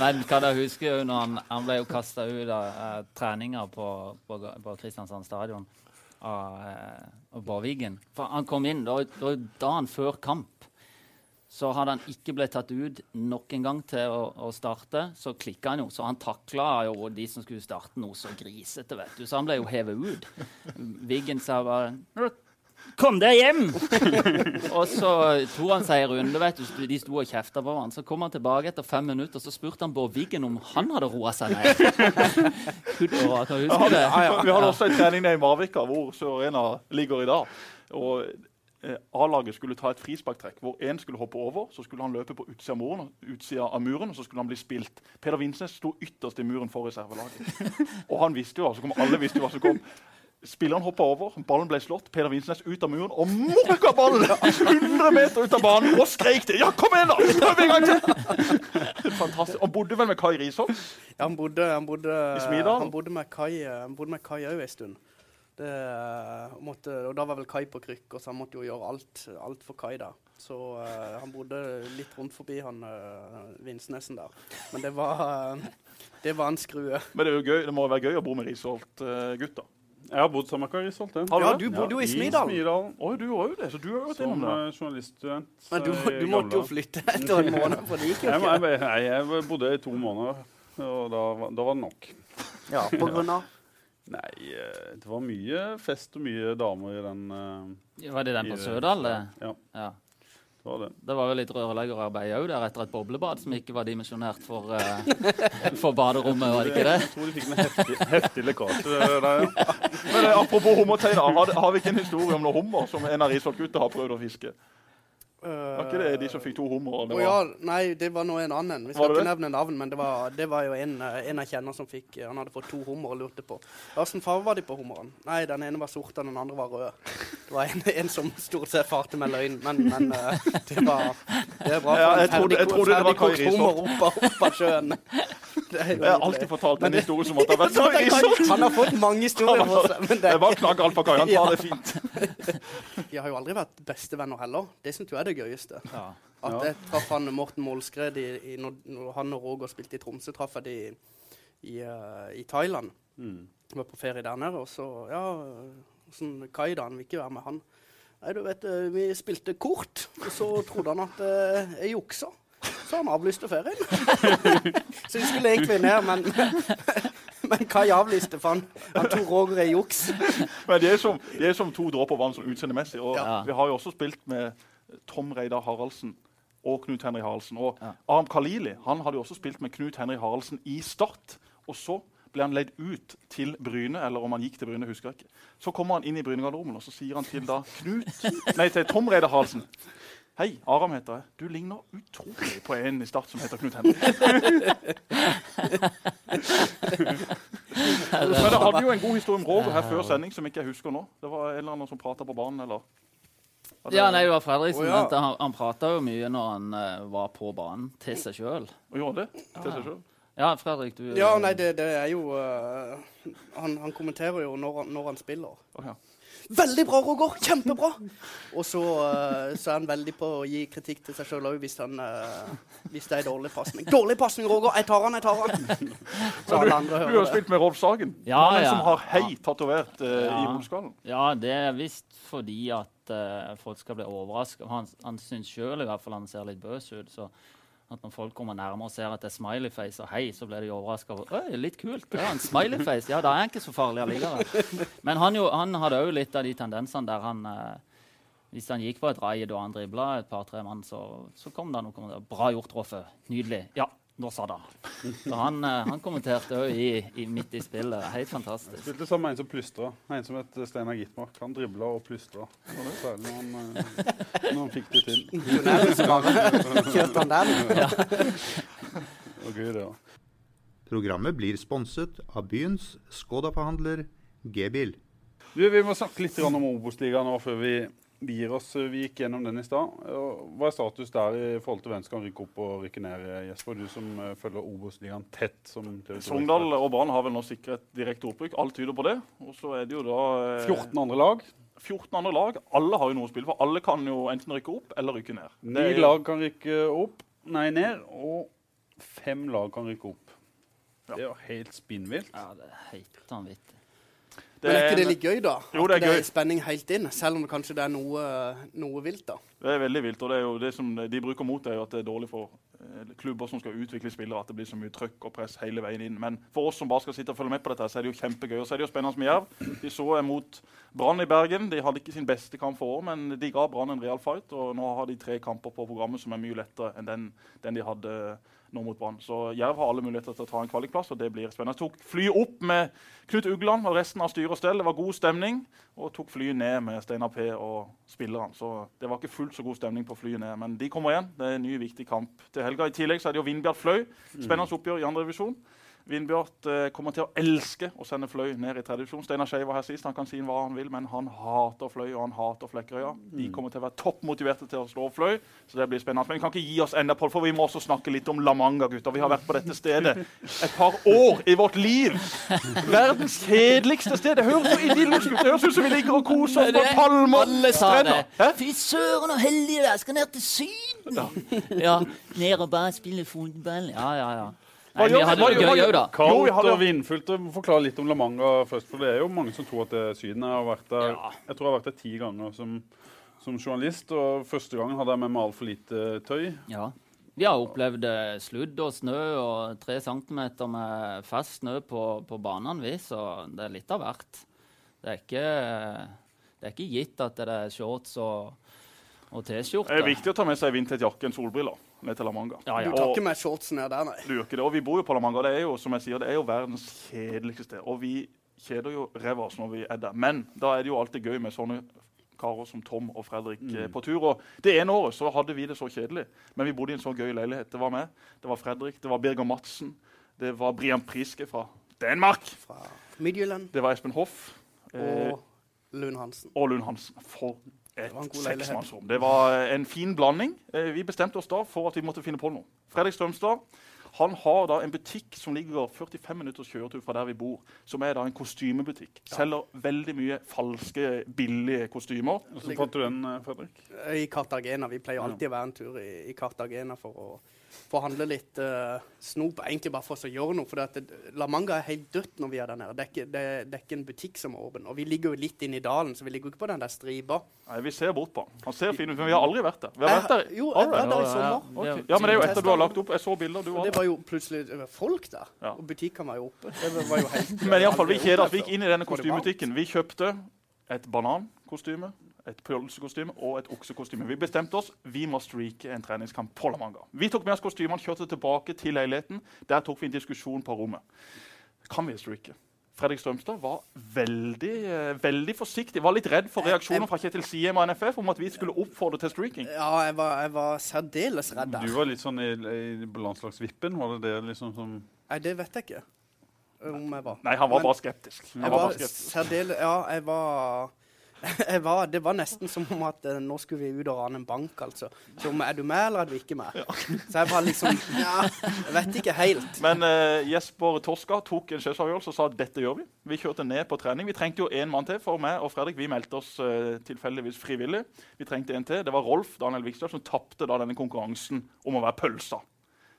E: Men kan dere huske jo når han, han ble jo kasta ut av eh, treninger på, på, på Kristiansand stadion av, eh, av Borvigen? For han kom inn da, da, dagen før kamp. Så hadde han ikke blitt tatt ut nok en gang til å, å starte, så klikka han jo. Så han takla jo de som skulle starte noe så grisete, vet du. Så han ble jo hevet ut. Wiggen sa bare Kom deg hjem! og så tok han seg en runde, vet du. De sto og kjefta på han. Så kom han tilbake etter fem minutter og så spurte han Bård Wiggen om han hadde roa seg ned. Utover, kan du
C: Ja,
E: huske det?
C: Vi hadde også en trening nede i Marvika, hvor Sør Arena ligger i dag. Og eh, A-laget skulle ta et frisparktrekk hvor én skulle hoppe over. Så skulle han løpe på utsida av muren, utsida av muren, og så skulle han bli spilt. Peder Vinsnes sto ytterst i muren for reservelaget. Og han visste jo altså. Alle visste jo hva som kom. Spilleren hoppa over, ballen ble slått. Peder Vinsnes ut av muren og mokka ballen 100 meter ut av banen og skreik det. Ja, kom igjen, da! Prøv en gang til! Fantastisk. Han bodde vel med Kai Risholm?
D: Ja, han bodde, han bodde,
C: I Smidal?
D: Han bodde med Kai Han bodde med Kai òg en stund. Det, måtte, og da var vel Kai på krykker, så han måtte jo gjøre alt, alt for Kai da. Så uh, han bodde litt rundt forbi han uh, Vinsnesen der. Men det var, uh, det var en skrue.
C: Men det er jo gøy, det må være gøy å bo med Risholt-gutta.
B: Jeg har bodd sammen med Kari jeg.
C: Du
D: Ja, du bodde jo i
B: I
D: Smidal.
C: Oh, du har jo det, så du har
B: gått
C: innom det.
B: eh, journaliststudent.
D: Men du,
B: eh,
D: du måtte jo flytte etter en måned, for det gikk jo ikke.
B: jeg, nei, jeg bodde i to måneder, og da, var- da var det nok.
D: Ja, på grunn av
B: Nei, eh, det var mye fest og mye damer i den Uh,
E: Var det den på Sørdal?
B: Ja,
E: Ja.
B: Det var det.
E: Det var jo litt rørleggerarbeid òg der etter et boblebad som ikke var dimensjonert for, uh, for baderommet, var det ikke det?
B: Jeg tror de fikk en heftig, heftig lekkasje der, ja.
C: Men eh, apropos hummerteiner, har, har vi ikke en historie om noen hummer som en av Risholt-gutta har prøvd å fiske? Var ikke det de som fikk to hummer? det
D: ja, nei, det var nå en annen. Vi skal ikke nevne navn, men det var, det var jo en, eh, en jeg kjenner som fikk Han hadde fått to hummer og lurte på Hvilken farge var de på hummeren. Nei, den ene var sort, den andre var rød. Det var en, en som stort sett farte med løgn, men, men eh, det var Det er bra.
C: Ja, jeg trodde- jeg trodde det var Kai
D: hummer opp, opp av sjøen.
C: Jeg har alltid fortalt en historie som måtte ha vært så Risholt.
D: Han har fått mange historier på seg, men det,
C: Det var knagg alt på Kai. Han tar det fint.
D: Vi har jo aldri vært bestevenner heller. Det syns jeg er det gøyeste.
E: Ja.
D: At jeg traff han Morten Målskred i, i, når, når han og Roger spilte i Tromsø, traff jeg de i, i, eh, i Thailand.
B: Mm.
D: Jeg var på ferie der nede, og så Ja, sånn Kai da, han vil ikke være med han. Nei, du vet, eh, vi spilte kort, og så trodde han at eh, jeg juksa. Så han avlyste ferien. så vi skulle egentlig ned, men, men Kai avlyste, for han, han tok Roger i juks.
C: Men de er som, de er som to dråper vann sånn utseendemessig. Og
E: Ja.
C: vi har jo også spilt med Tom Reidar Haraldsen og Knut Henry Haraldsen. Og
E: Ja.
C: Aram Khalili han hadde jo også spilt med Knut Henry Haraldsen i Start. Og så ble han leid ut til Bryne, eller om han gikk til Bryne, husker jeg ikke. Så kommer han inn i Brynegarderoben, og så sier han til da Knut Nei, til Tom Reidar Haraldsen. Hei, Aram heter jeg. Du ligner utrolig på en i Start som heter Knut Henrik. Men det hadde jo en god historie om Roger her før sending som ikke jeg husker nå. Det var en eller annen som prata på banen, eller? Det-
E: Ja, nei, det var Fredriksen.
D: Oh, ja.
E: Han, han prata jo mye når han uh, var på banen, til seg sjøl.
C: Og gjorde det til seg sjøl?
E: Ja, Fredrik, du
D: Ja, nei, det, det er jo uh, han, han kommenterer jo når han, når han spiller.
C: Okay.
D: Veldig bra, Roger! Kjempebra! Og så, uh, så er han veldig på å gi kritikk til seg sjøl òg hvis, han, eh, hvis det er dårlig pasning. Dårlig pasning, Roger! Jeg tar han, jeg tar han! Så alle andre
C: Du har
D: det.
C: spilt med Rolf Sagen,
E: Ja,
C: mannen
E: ja.
C: som har hei tatovert uh,
E: Ja.
C: i hodeskallen.
E: Ja, det er visst fordi at folk skal bli overraska. Han, han syns sjøl i hvert fall han ser litt bøs ut. Så at når folk kommer nærmere og ser at det er smileyface og hei, så blir de overraska. Litt kult. Det er en smileyface. Ja, da er han ikke så farlig allikevel. Men han, jo, han hadde òg litt av de tendensene der han eh, Hvis han gikk på et raid og han dribla et par-tre mann, så, så kom det noe. Bra gjort, Roffe. Nydelig. Ja, nå sa det. Så han, eh, han kommenterte òg i, i, midt i spillet. Helt fantastisk.
B: Spilte sammen med en som plystra. En som het Steinar Gitmark. Han dribla og plystra. Særlig når han, eh, når han fikk det til.
D: Kjørte han den.
B: Det var gøy, det. da.
A: Programmet blir sponset av byens Skoda-forhandler G-bil.
B: Du, Vi må snakke litt om Obos-ligaen nå før vi vi gir oss. Vi gikk gjennom den i stad. Hva er status der i forhold til hvem som kan rykke opp og rykke ned? Jesper, du som eh, følger Obos-ligaen tett. som TV 2
C: Sogndal og Brann har vel nå sikret direkte opprykk. Alt tyder på det. Og så er det jo da eh,
B: 14 andre lag.
C: 14 andre lag. Alle har jo noe å spille for. Alle kan jo enten rykke opp eller rykke ned.
B: Ni
C: er jo-
B: lag kan rykke opp, nei ned, og fem lag kan rykke opp.
C: Ja.
B: Det er jo helt spinnvilt.
E: Ja, det er helt vanvittig.
D: Men er ikke det litt gøy, da?
C: Jo, det er
D: det er spenning helt inn, selv om det kanskje det er noe, noe vilt, da.
C: Det er veldig vilt. og det er jo det som De bruker mot det er jo at det er dårlig for eh, klubber som skal utvikle spillere, at det blir så mye trøkk og press hele veien inn. Men for oss som bare skal sitte og følge med på dette, så er det jo kjempegøy. Og så er det jo spennende med Jerv. De så mot Brann i Bergen. De hadde ikke sin beste kamp for år, men de ga Brann en real fight. Og nå har de tre kamper på programmet som er mye lettere enn den, den de hadde nå mot Brann. Så Jerv har alle muligheter til å ta en kvalikplass, og det blir spennende. Tok flyet opp med Knut Ugland og resten av styret og stell. Det var god stemning. Og tok flyet ned med Steinar P og spillerne. Så det var ikke fullt så god stemning på flyet ned. Men de kommer igjen. Det er en ny, viktig kamp til helga. I tillegg så er det jo Vindbjart Fløy. Spennende oppgjør i andre divisjon. Vindbjart eh, kommer til å elske å sende Fløy ned i tradisjon. Steinar Skei var her sist. Han kan si hva han vil, men han hater Fløy og han hater Flekkerøya. De kommer til å være toppmotiverte til å slå Fløy. Så det blir spennende. Men vi kan ikke gi oss enda på for vi må også snakke litt om La Manga, gutter. Vi har vært på dette stedet et par år i vårt liv. Verdens kjedeligste sted. Det høres så idyllisk ut. Det høres ut som vi ligger og koser oss på palmer.
E: Fy søren, og heldig jeg skal ned til Syden. Ja. Ned og bare spille fotball. Ja, ja, ja. Nei, vi hadde det gøy òg, da.
C: Jo, vi
B: Kaldt og vindfullt. og Forklar litt om La Manga først. for Det er jo mange som tror at det er Syden. Jeg har vært der, jeg tror jeg har vært der ti ganger som, som journalist. og Første gangen hadde jeg med meg altfor lite tøy.
E: Ja. Vi har opplevd eh, sludd og snø og tre centimeter med fast snø på, på banene, vi, så det er litt av hvert. Det er ikke, det er ikke gitt at det er shorts og, og T-skjorte.
C: Det er viktig å ta med seg vindtett jakke og solbriller ned til La Manga.
E: Ja, ja.
D: Du tar ikke med shortsen ned der, nei.
C: Du gjør ikke det. Og vi bor jo på La Manga. Det er jo som jeg sier, det er jo verdens kjedeligste sted. Og vi kjeder jo ræva oss når vi er der. Men da er det jo alltid gøy med sånne karer som Tom og Fredrik mm. på tur. Og det ene året så hadde vi det så kjedelig, men vi bodde i en så gøy leilighet. Det var meg, det var Fredrik, det var Birger Madsen, det var Brian Priske fra Danmark,
D: Fra Midtjylland
C: det var Espen Hoff eh,
D: og Lund Hansen.
C: og Lund Hansen. For et seksmannsrom. Det var en fin blanding. Eh, Vi bestemte oss da for at vi måtte finne på noe. Fredrik Strømstad han har da en butikk som ligger 45 minutters kjøretur fra der vi bor, som er da en kostymebutikk. Selger veldig mye falske, billige kostymer.
B: Så fant du den, eh, Fredrik?
D: I Cartagena. Vi pleier alltid å være en tur i, i Cartagena for å forhandle litt uh, snop. Egentlig bare for å gjøre noe. For det, La Manga er helt dødt når vi er der nede. Det er, ikke, det, det er ikke en butikk som er åpen. Og vi ligger jo litt inne i dalen, så vi ligger jo ikke på den der stripa.
C: Nei, Vi ser bort på den. Han ser fin ut, men vi har aldri vært der. Vi har vært der.
D: jo, jeg var der i sommer.
E: ja.
C: Ok. Ja, men det er jo etter du har lagt opp. Jeg så bilder. Du var
D: det var jo plutselig folk der.
C: Ja.
D: Og butikkene var jo oppe. Det var jo helt
C: Men i alle fall, vi kjeder oss. Vi gikk inn i denne kostymebutikken. Vi kjøpte et banankostyme, et pølsekostyme og et oksekostyme. Vi bestemte oss vi må streake en treningskamp på La Manga. Vi tok med oss kostymene, kjørte tilbake til leiligheten. Der tok vi en diskusjon på rommet. Kan vi streake? Fredrik Strømstad var veldig, eh, veldig forsiktig. Var litt redd for reaksjoner fra Kjetil Siem og NFF om at vi skulle oppfordre til streaking.
D: Ja, jeg var, jeg var særdeles redd der.
B: Du var litt sånn i, i landslagsvippen. Var det det liksom som
D: Nei, det vet jeg ikke om jeg var.
C: Nei, han var
D: Men-
C: bare skeptisk. Han
D: Jeg
C: var
D: var
C: skeptisk.
D: særdeles Ja, jeg var, var Det var nesten som om at eh, nå skulle vi ut og rane en bank, altså. Som er du med, eller er du ikke med? Så jeg var liksom Ja, jeg vet ikke helt.
C: Men eh, Jesper Torska tok en sjefsavgjørelse og sa at dette gjør vi. Vi kjørte ned på trening. Vi trengte jo én mann til. For meg og Fredrik vi meldte oss eh, tilfeldigvis frivillig. Vi trengte en til. Det var Rolf Daniel Vikstad som tapte da denne konkurransen om å være pølsa.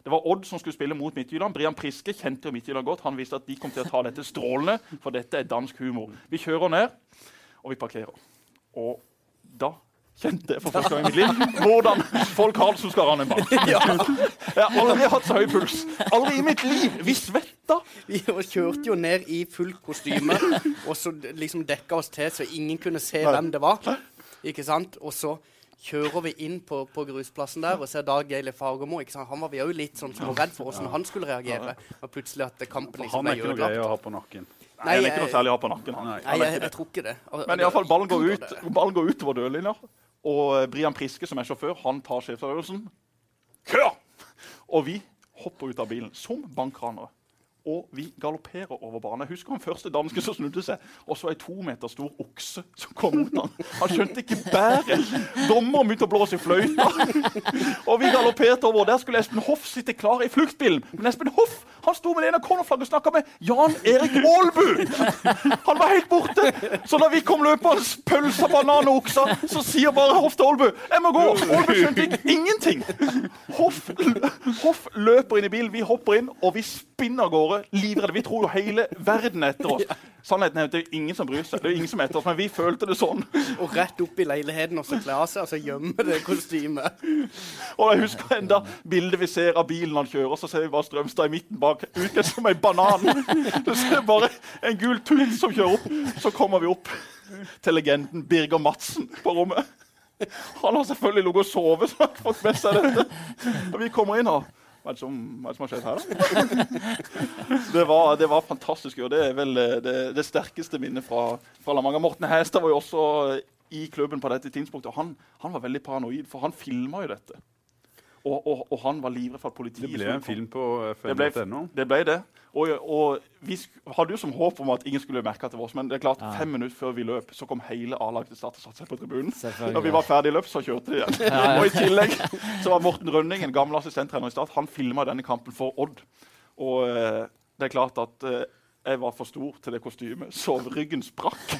C: Det var Odd som skulle spille mot Midtjylland. Brian Priske kjente jo Midtjylland godt. Han visste at de kom til å ta dette strålende, for dette er dansk humor. Vi kjører ned, og vi parkerer. Og da kjente jeg for første gang i mitt liv hvordan folk har det som skal rane en bank. Jeg har aldri hatt så høy puls. Aldri i mitt liv. Vi svetta.
D: Vi kjørte jo ned i fullt kostyme, og så liksom dekka oss til så ingen kunne se hvem det var. Ikke sant? Og så kjører vi inn på, på grusplassen der og ser Dag Geile Fagermo. Han var vi jo litt sånn redd for åssen han skulle reagere. Og plutselig at kampen liksom
B: Han er ikke noe
D: greie
B: å ha på nakken.
C: Nei, han er ikke noe særlig å ha på nakken. han.
B: Nei.
D: Nei, jeg, jeg tror ikke det. Og-
C: Men i alle fall, ballen går ut, ballen går utover dørlinja. Og eh, Brian Priske, som er sjåfør, han tar sjefsavgjørelsen. Kør! Og vi hopper ut av bilen som bankranere. Og vi galopperer over banen. Jeg husker han første dansken som snudde seg, og så ei to meter stor okse som kom mot han. Han skjønte ikke bæret. Dommeren begynte å blåse i fløyta. Og vi galopperte over. Der skulle Espen Hoff sitte klar i fluktbilen. Men Espen Hoff han sto med det ene cornerflagget og snakka med Jan Erik Aalbu! Han var helt borte. Så da vi kom løpende, pølsa, banan og okser, så sier bare Hoff til Aalbu 'Jeg må gå'. Aalbu skjønte ikke ingenting. Hoff, Hoff løper inn i bilen, vi hopper inn, og vi spinner av gårde livredde. Vi tror jo hele verden er etter oss. Sannheten er at det er ingen som bryr seg. Det er ingen som er etter oss, Men vi følte det sånn.
D: Og rett opp i leiligheten og så kle av seg og så gjemme det kostymet.
C: Og jeg husker enda bildet vi ser av bilen han kjører, så ser vi bare Strømstad i midten bak, utkledd som ei banan. Du ser bare en gul tull som kjører opp. Så kommer vi opp til legenden Birger Madsen på rommet. Han har selvfølgelig ligget og sovet, så han har fått med seg dette. Og vi kommer inn og hva er, det som, hva er det som har skjedd her, da? Det var, det var fantastisk. Og det er vel eh, det, det sterkeste minnet fra, fra La Manga. Morten Hestad var jo også i klubben på dette tidspunktet. og Han, han var veldig paranoid, for han filma jo dette. Og, og, og han var livredd for at politiet
B: Det ble en film på
C: det
B: fn.no.
C: det ble det. Og, og vi sk- hadde jo som håp om at ingen skulle merke at det var oss. Men det er klart, fem minutter før vi løp, så kom hele A-laget til start og satte seg på tribunen. Når vi var ferdig løpt, så kjørte de igjen.
E: Ja, ja.
C: Og i tillegg så var Morten Rønning, en gammel assistenttrener i Start, han filma denne kampen for Odd. Og eh, det er klart at eh, jeg var for stor til det kostymet, så ryggen sprakk.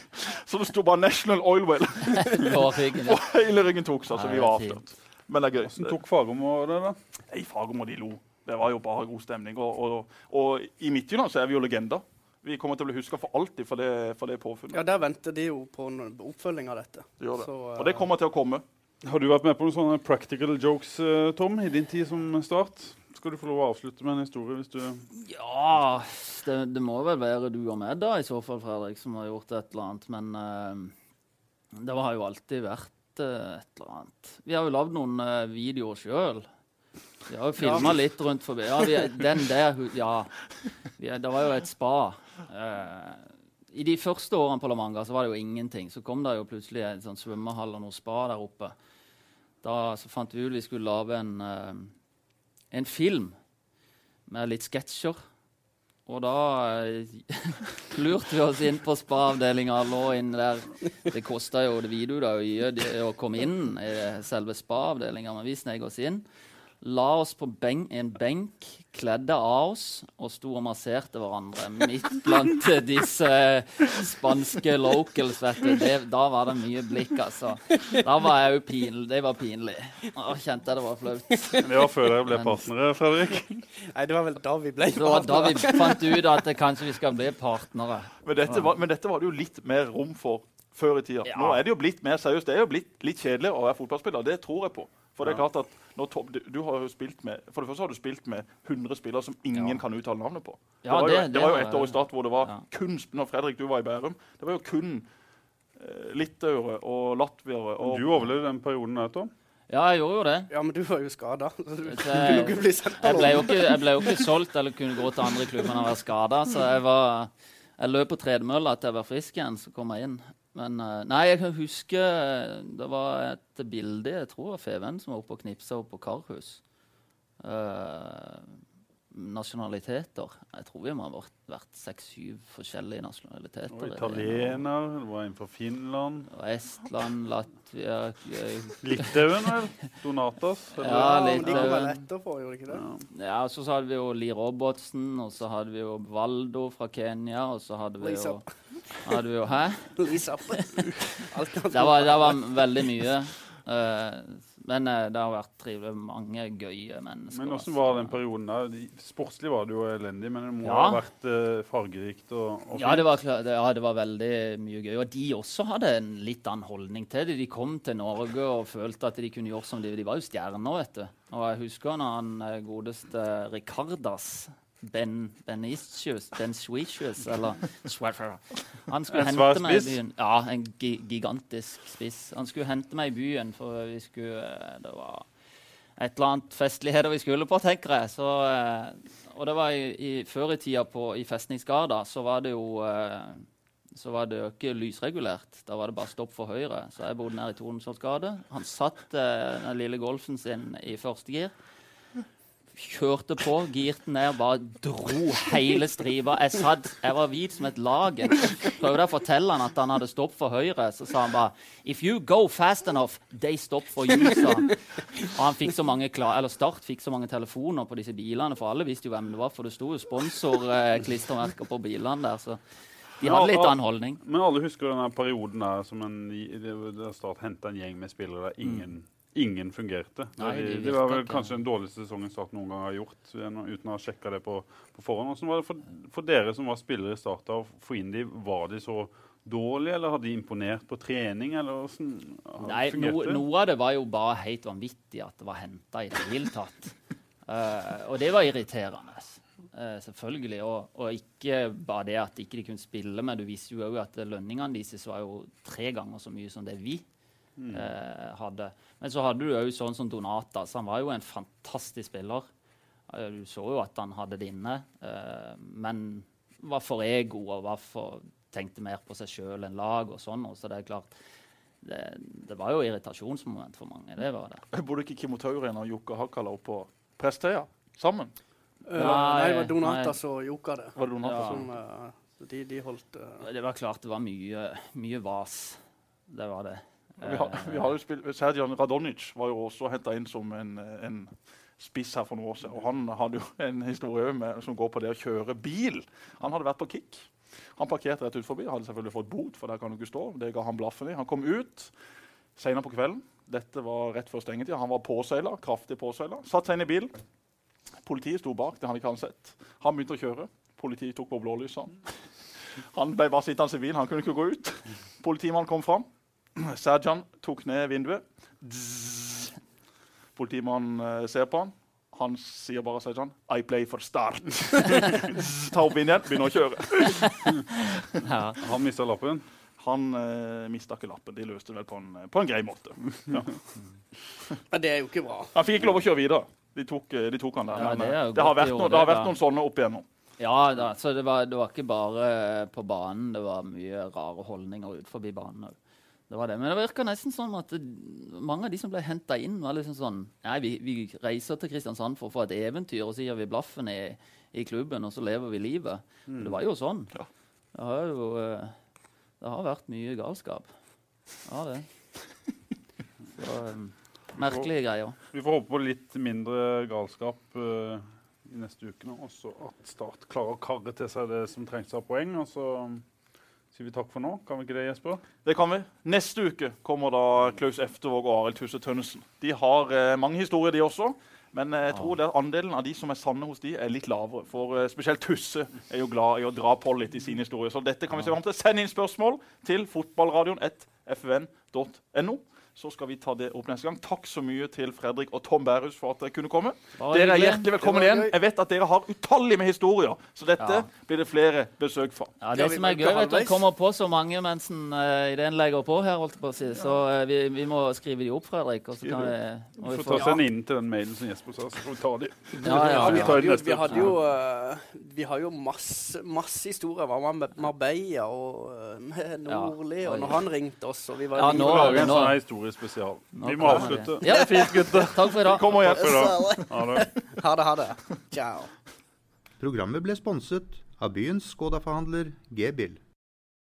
C: Så det sto bare 'National Oil Well',
E: ryggen, ja.
C: og hele ryggen tok seg. Så
E: Ja,
C: vi var avslørt. Men det er gøy.
B: Hvordan tok Fagermo det, da?
C: I Fagermo de lo. Det var jo bare god stemning. Og, og, og i Midtjylland så er vi jo legender. Vi kommer til å bli huska for alltid for det, for det påfunnet.
D: Ja, der venter de jo på en oppfølging av dette.
C: Det gjør det.
D: Så, uh...
C: Og det kommer til å komme.
B: Har du vært med på noen sånne practical jokes, eh, Tom, i din tid som Start? Skal du få lov å avslutte med en historie hvis du
E: Ja, det, det må vel være du og meg, da, i så fall, Fredrik, som har gjort et eller annet. Men uh, det har jo alltid vært et eller annet. Vi har jo lagd noen uh, videoer sjøl. Vi har jo filma litt rundt forbi. Ja, vi, den der Ja. Vi, det var jo et spa. Uh, I de første årene på La Manga så var det jo ingenting. Så kom det jo plutselig en sånn svømmehall og noe spa der oppe. Da så fant vi ut vi skulle lage en, uh, en film med litt sketsjer. Og da eh, lurte vi oss inn på spa-avdelinga. Lå inn der. Det kosta jo det da, å komme inn i selve spa-avdelinga, men vi sneg oss inn. La oss på ben en benk, kledde av oss og sto og masserte hverandre midt blant eh, disse spanske locals. vet du. Det, da var det mye blikk, altså. Da var jeg jo pinlig. Det var pinlig. Da kjente jeg det var flaut.
B: Det var før dere ble partnere, Fredrik.
D: Nei, det var vel da vi ble
E: Det var da vi fant ut at det kanskje vi skal bli partnere.
C: Men dette, var, men dette var det jo litt mer rom for før i tida.
E: Ja.
C: Nå er det jo blitt mer seriøst. Det er jo blitt litt kjedeligere å være fotballspiller. Det tror jeg på. For det er klart at når Tom, du, du har jo spilt med, For det første har du spilt med 100 spillere som ingen
E: Ja.
C: kan uttale navnet på.
E: Ja,
C: det, var jo,
E: det-
C: det, var jo et år i start hvor det var
E: ja.
C: kun Når Fredrik, du var i Bærum, det var jo kun eh, litauere og latviere. Og,
B: Du overlevde den perioden der, Tom.
E: Ja, jeg gjorde jo det.
D: Ja, men du var jo skada.
E: Jeg, jeg, ble jo ikke, jeg ble jo ikke solgt eller kunne gå til andre klubber enn å være skada. Så jeg, var, jeg løp på tredemølla til jeg var frisk igjen. Så kom jeg inn. Men eh, nei, jeg kan huske eh, det var et bilde jeg tror var Feven som var oppe og knipsa opp på Karhus. Eh, nasjonaliteter. Jeg tror vi må ha vært, seks-syv forskjellige nasjonaliteter.
B: Og italiener, det var en fra Finland.
E: Og Estland, Latvia eh,
B: Litauen, vel? Donatas?
E: Ja,
D: Litauen.
B: Ja.
E: Ja, så, så hadde vi jo Lee Robertsen, og så hadde vi jo Valdo fra Kenya, og så hadde vi jo, hadde vi jo Hæ?
D: Lisa.
E: Det var, det var veldig mye. Eh, men eh, det har vært trivelig. Mange gøye mennesker.
B: Men
E: altså.
B: hvordan var den perioden der? Sportslig var det jo elendig, men det må
E: Ja.
B: ha vært eh, fargerikt og, og
E: Ja det, var, ja, det var veldig mye gøy. Og de også hadde en litt annen holdning til det. De kom til Norge og følte at de kunne gjøre som de. De var jo stjerner, vet du. Og jeg husker når han godeste Ricardas Ben Benicius, Ben Suicius, eller Han skulle
B: En
E: hente meg i byen. Ja, en gi gigantisk spiss. Han skulle hente meg i byen, for vi skulle eh, Det var et eller annet festligheter vi skulle på, tenker jeg. Så, eh, og det var i, i, før i tida på, i Festningsgata, så var det jo eh, så var det jo ikke lysregulert. Da var det bare stopp for høyre. Så jeg bodde nede i Tordenskiolds gate. Han satt den lille Golfen sin i første gir. Kjørte på, girte ned, bare dro hele striva. Jeg satt, jeg var hvit som et lager. Prøvde å fortelle han at han hadde stopp for høyre. Så sa han bare If you go fast enough, they stop for you, sa han. Og han fikk så mange klar, eller Start fikk så mange telefoner på disse bilene, for alle visste jo hvem det var. For det sto jo sponsorklistremerker på bilene der. så de hadde litt annen holdning.
B: Men alle husker denne perioden der som en, der Start henta en gjeng med spillere der ingen, ingen fungerte.
E: Nei,
B: det,
E: de
B: det var vel kanskje den dårligste sesongen Start noen gang har gjort, uten å ha sjekka det på, på forhånd. Hvordan var det for, for dere som var spillere i Start, å få inn de, var de så dårlige, eller hadde de imponert på trening, eller hvordan
E: Nei, no, noe av det var jo bare helt vanvittig at det var henta i det hele tatt. uh, og det var irriterende. Uh, selvfølgelig. Og, og ikke bare det at ikke de kunne spille, men du visste jo òg at lønningene deres var jo tre ganger så mye som det vi eh, hadde. Men så hadde du òg sånn som Donatas. Han var jo en fantastisk spiller. Eh, du så jo at han hadde det inne, eh, men var for ego og var for, tenkte mer på seg sjøl enn lag og sånn. Og så det er klart det, det var jo irritasjonsmoment for mange. det var det.
C: Bodde ikke Kimmo Tauren og Jokke Hakala opp på Prestheia sammen?
D: Eh, nei, det var Donata og Joka, det.
C: Var det noen
E: Ja.
D: Som, Uh, de, de holdt uh...
E: Det var klart det var mye, mye vas. Det var det.
C: Vi har, vi har jo Radonic var jo også henta inn som en, en spiss her for noen år siden. Og han hadde jo en historie med, som går på det å kjøre bil. Han hadde vært på kick. Han parkerte rett ut forbi, hadde selvfølgelig fått bot, for der kan du ikke stå. Det ga han blaffen i. Han kom ut senere på kvelden. Dette var rett før stengetid. Han var påseila, kraftig påseila. Satt seg inn i bilen. Politiet sto bak, det hadde ikke han sett. Han begynte å kjøre. Politiet tok på blålysene. Han ble bare sittende sivil, han kunne ikke gå ut. Politimannen kom fram. Serjan tok ned vinduet. Dzz. Politimannen eh, ser på han. Han sier bare Sajan, 'I play for start'. Ta opp vinduet begynner å kjøre.
E: Ja.
B: Han mista lappen.
C: Han uh, mista ikke lappen. De løste det vel på en, på en grei måte. Ja.
D: Men det er jo ikke bra.
C: Han fikk ikke lov å kjøre videre. De tok, eh, de tok han der.
E: Ja,
C: men,
E: det
C: eh, det, har noen, det har vært noen sånne opp igjennom.
E: Ja da, så det var, det var ikke bare på banen. Det var mye rare holdninger ut forbi banen òg. Det var det. Men det virka nesten sånn at mange av de som ble henta inn, var liksom sånn Nei, vi, vi reiser til Kristiansand for å få et eventyr, og så gir vi blaffen i, i klubben, og så lever vi livet. Det var jo sånn.
C: Ja.
E: Det har jo eh, Det har vært mye galskap. Ja, det. Så, um, merkelige greier.
B: Vi får håpe på litt mindre galskap uh, i neste uke nå. Og så at Start klarer å karre til seg det som trengs av poeng. Og så um, sier vi takk for nå. Kan vi ikke det, Jesper?
C: Det kan vi. Neste uke kommer da Klaus Eftervåg og Arild Tusse Tønnesen. De har eh, mange historier, de også. Men eh, jeg tror det, andelen av de som er sanne hos de, er litt lavere. For eh, spesielt Tusse er jo glad i å dra på litt i sine historier. Så dette kan vi se fram til. Send inn spørsmål til fotballradioen.fvn.no. Så skal vi ta det opp neste gang. Takk så mye til Fredrik og Tom Bærhus for at dere kunne komme. Dere er hjertelig velkommen igjen. Jeg vet at dere har utallige med historier, så dette
E: Ja.
C: blir det flere besøk fra.
E: Ja, Det
D: det
E: som er gøy, er
D: at
E: det kommer på så mange mens en, uh, ideen legger på her. holdt jeg på å si. Så uh, vi, vi må skrive de opp, Fredrik. Og så kan vi, må
B: Vi
E: vi
B: får
E: få
B: ta seg inn til den mailen som Jesper sa, så får vi ta de.
E: Ja, ja,
D: vi hadde jo, vi hadde jo, uh, vi har jo masse, masse historier. Med Marbella og eh, med Nordli? Og når han ringte oss, og vi var
E: Ja, nå, nå-
B: sånn her historiespesial. Vi må
E: avslutte.
B: avslutte.
E: det. er fint, gutter. Takk for i dag.
C: Kommer dag.
B: Ha det.
D: Ha det, ha det. Ciao.
A: Programmet ble sponset av byens Skoda-forhandler G-bil.